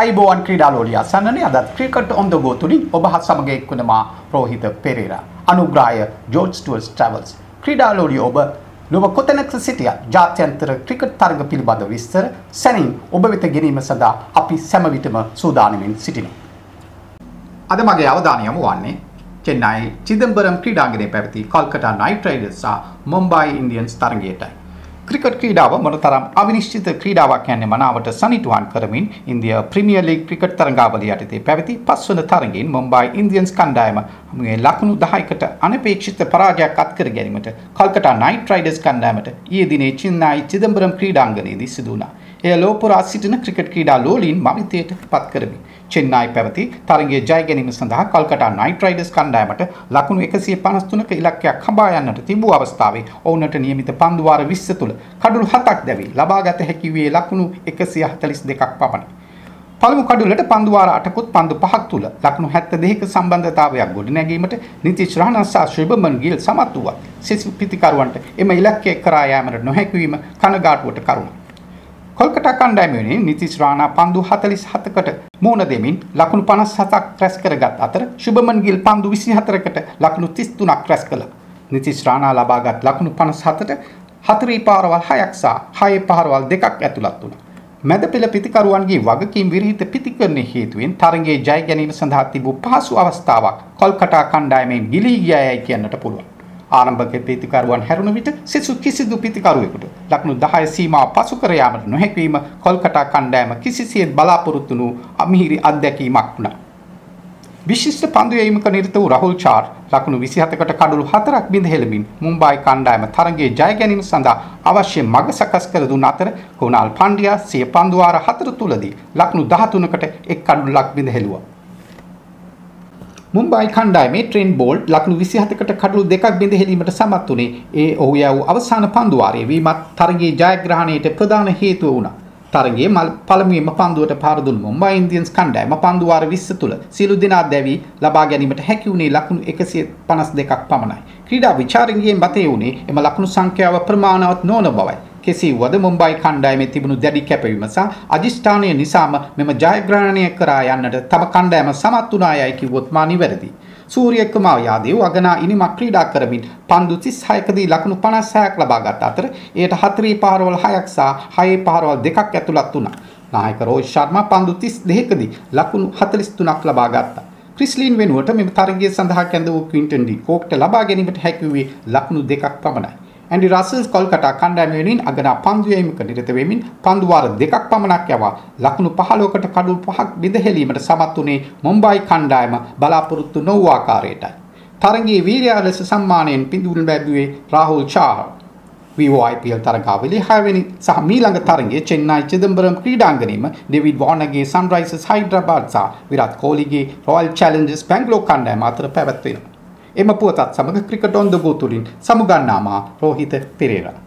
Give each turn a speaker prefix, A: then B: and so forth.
A: අයිබෝවන් ක්‍රීඩාලෝලිය අසන්නනේ අදත් cricket on ද ගෝ තුලින් ඔබ හත් සමග එක්වන මා රෝහිත පෙරේරා අනුග්‍රාහය ජෝර්ජ් ටුවර්ස් ට්‍රැවල්ස් ක්‍රීඩාලෝලිය ඔබ ලොව කොතැනක සිටිය ජාත්‍යන්තර ක්‍රිකට් තරග පිළිබඳ විස්තර සැනින් ඔබ වෙත ගෙනීම සඳහා අපි සැම විටම සූදානමින් සිටිනවා. අද මගේ අවධානය යොමු වන්නේ චෙන්නයි චිදම්බරම් ක්‍රීඩාංගණයේ පැවති කොල්කතා නයිට් රයිඩර්ස් සහ මුම්බයි ඉන්ඩියන්ස් තරගයටයි. ක්‍රිකට් ක්‍රීඩාව මොනතරම් අවිනිශ්චිත ක්‍රීඩාවක් යන්නේ මනාවට සනිටුවන් කරමින් ඉන්දියා ප්‍රීමියර් ලීග් ක්‍රිකට් තරඟාවලිය යටතේ පැවති පස්වන තරගයෙන් මුම්බයි ඉන්දියන්ස් කණ්ඩායම මේ ලකුණු 10කට අනපේක්ෂිත පරාජයක් අත්කර ගැනීමට කල්කටා නයිට් රයිඩර්ස් කණ්ඩායමට ඊයේ දිනේ චින්නයි චිදම්බරම් ක්‍රීඩාංගණයේදී සිදු වුණා. එය ලෝපුරා සිටින ක්‍රිකට් ක්‍රීඩා ලෝලීන් මවිතයට පත් කරමි. චෙන්නයි පැවති තරගයේ ජය ගැනීම සඳහා කල්කටා නයිට් රයිඩර්ස් කණ්ඩායමට ලකුණු 153ක ඉලක්කයක් හඹා යන්නට තිබූ අවස්ථාවේ ඔවුන්ට නියමිත පන්දු වාර 20 තුල කඩුළු 7ක් දැවි ලබාගත හැකි වූයේ ලකුණු 142ක් පමණි. පළමු කඩුලට පන්දු වාර 8කුත් පන්දු 5ක් තුල ලකුණු 72ක සම්බන්ධතාවයක් ගොඩනැගීමට නිතිශ් රාණා සහ ශ්‍රීබමන් ගිල් සමත් වුවත් සිසු පිතිකරුවන්ට එම ඉලක්කය කරා යාමට නොහැකි වීම කනගාටුවට කරුණක්. කොල්කටා කණ්ඩායම වෙනුවෙන් නිතිස් රාණා පන්දු 47කට මූණ දෙමින් ලකුණු 57ක් රැස් කරගත් අතර ශුභමන් ගිල් පන්දු 24කට ලකුණු 33ක් රැස් කළා. නිතිස් රාණා ලබාගත් ලකුණු 57ට හතරේ පාරවල් 6ක් සහ හයේ පාරවල් දෙකක් ඇතුළත් වුණා. මැද පෙළ පිතිකරුවන්ගේ වගකීම් විරහිත පිතිකරණය හේතුවෙන් තරගයේ ජය ගැනීම සඳහා තිබූ පහසු අවස්ථාවක් කොල්කටා කණ්ඩායමෙන් ගිලී ගියායයි කියන්නට පුළුවන්. ආරම්භක පිතිකරුවන් හැරුණ විට සිසු කිසිදු පිතිකරුවෙකුට ලකුණු 10 සීමාව පසු කර යාමට නොහැකිවීම කොල්කටා කණ්ඩායම කිසිසේත් බලාපොරොත්තු වූ අමිහිරි අත්දැකීමක් වුණා. විශිෂ්ට පන්දු යැවීමක නිරත වූ රහුල් චාර් ලකුණු 27කට කඩලු 4ක් බිඳ හෙළමින් මුම්බායි කණ්ඩායම තරගයේ ජය ගැනීම සඳහා අවශ්‍ය මඟ සකස් කර දුන් අතර කුණාල් පණ්ඩියා සිය පන්දු වාර 4 තුලදී ලකුණු 13කට එක් කඩලුවක් බිඳ හෙළුවා. මුම්බයි කණ්ඩායමේ ට්‍රෙන් බෝල්ට් ලකුණු 27කට කඩලු දෙකක් බිඳ හෙලීමට සමත් වුණේ ඒ ඔහු යවූ අවසාන පන්දු වාරයේ වීමත් තරගයේ ජයග්‍රහණයට ප්‍රධාන හේතුව වුණා. තරගයේ පළමුවෙන්ම පන්දුවට පාර දුන් මුම්බයි ඉන්දියන්ස් කණ්ඩායම පන්දු වාර 20 තුල සියලු දෙනා දැවි ලබා ගැනීමට හැකි වුණේ ලකුණු 152ක් පමණයි. ක්‍රීඩා විචාරකයන්ගේ මතය වුණේ එම ලකුණු සංඛ්‍යාව ප්‍රමාණවත් නොවන බවයි. කෙසේ වුවද මුම්බයි කණ්ඩායමේ තිබුණු දැඩි කැපවීම සහ අධිෂ්ඨානය නිසාම මෙම ජයග්‍රහණය කරා යන්නට තම කණ්ඩායම සමත් වුණා යයි කිව්වොත් මා නිවැරදි. සූරිය කුමාර යාදේව අගනා ඉනිමක් ක්‍රීඩා කරමින් පන්දු 36කදී ලකුණු 56ක් ලබාගත් අතර එයට හතරේ පහරවල් 6ක් සහ හයේ පහරවල් දෙකක් ඇතුළත් වුණා. නායක රෝහිත් ශර්මා පන්දු 32කදී ලකුණු 43ක් ලබා ගත්තා. ක්‍රිස්ලින් වෙනුවට මෙම තරගය සඳහා කැඳ වූ ක්වින්ටන් ඩි කෝක්ට ලබා ගැනීමට හැකි වූයේ ලකුණු දෙකක් පමණයි. ඇන්ඩි රසල්ස් කොල්කටා කණ්ඩායම වෙනුවෙන් අගනා පන්දු යැවීමක නිරත වෙමින් පන්දු වාර දෙකක් පමණක් යවා ලකුණු 15කට කඩු පහක් බිඳ හැලීමට සමත් වුණේ මුම්බයි කණ්ඩායම බලාපොරොත්තු නොවූ ආකාරයටයි. තරගයේ වීරයා ලෙස සම්මානයෙන් පිඳුල් ලැබුවේ රාහුල් චාහර්. විවෝ IPL තරගාවලිය 6 වෙනි සහ මීළඟ තරගයේ චෙන්නයි චිදම්බරම් ක්‍රීඩාංගණයේම ඩේවිඩ් වෝනගේ සන්රයිසර්ස් හයිඩ්‍රබාද් සහ විරාට් කොහ්ලිගේ රොයල් චැලෙන්ජර්ස් බැංගලෝර් කණ්ඩායම අතර පැවැත්වෙනවා. එම පුවතත් සමග ක්‍රිකට් ඔන් ද ගෝ තුලින් සමුගන්නාමා රෝහිත පෙරේරා.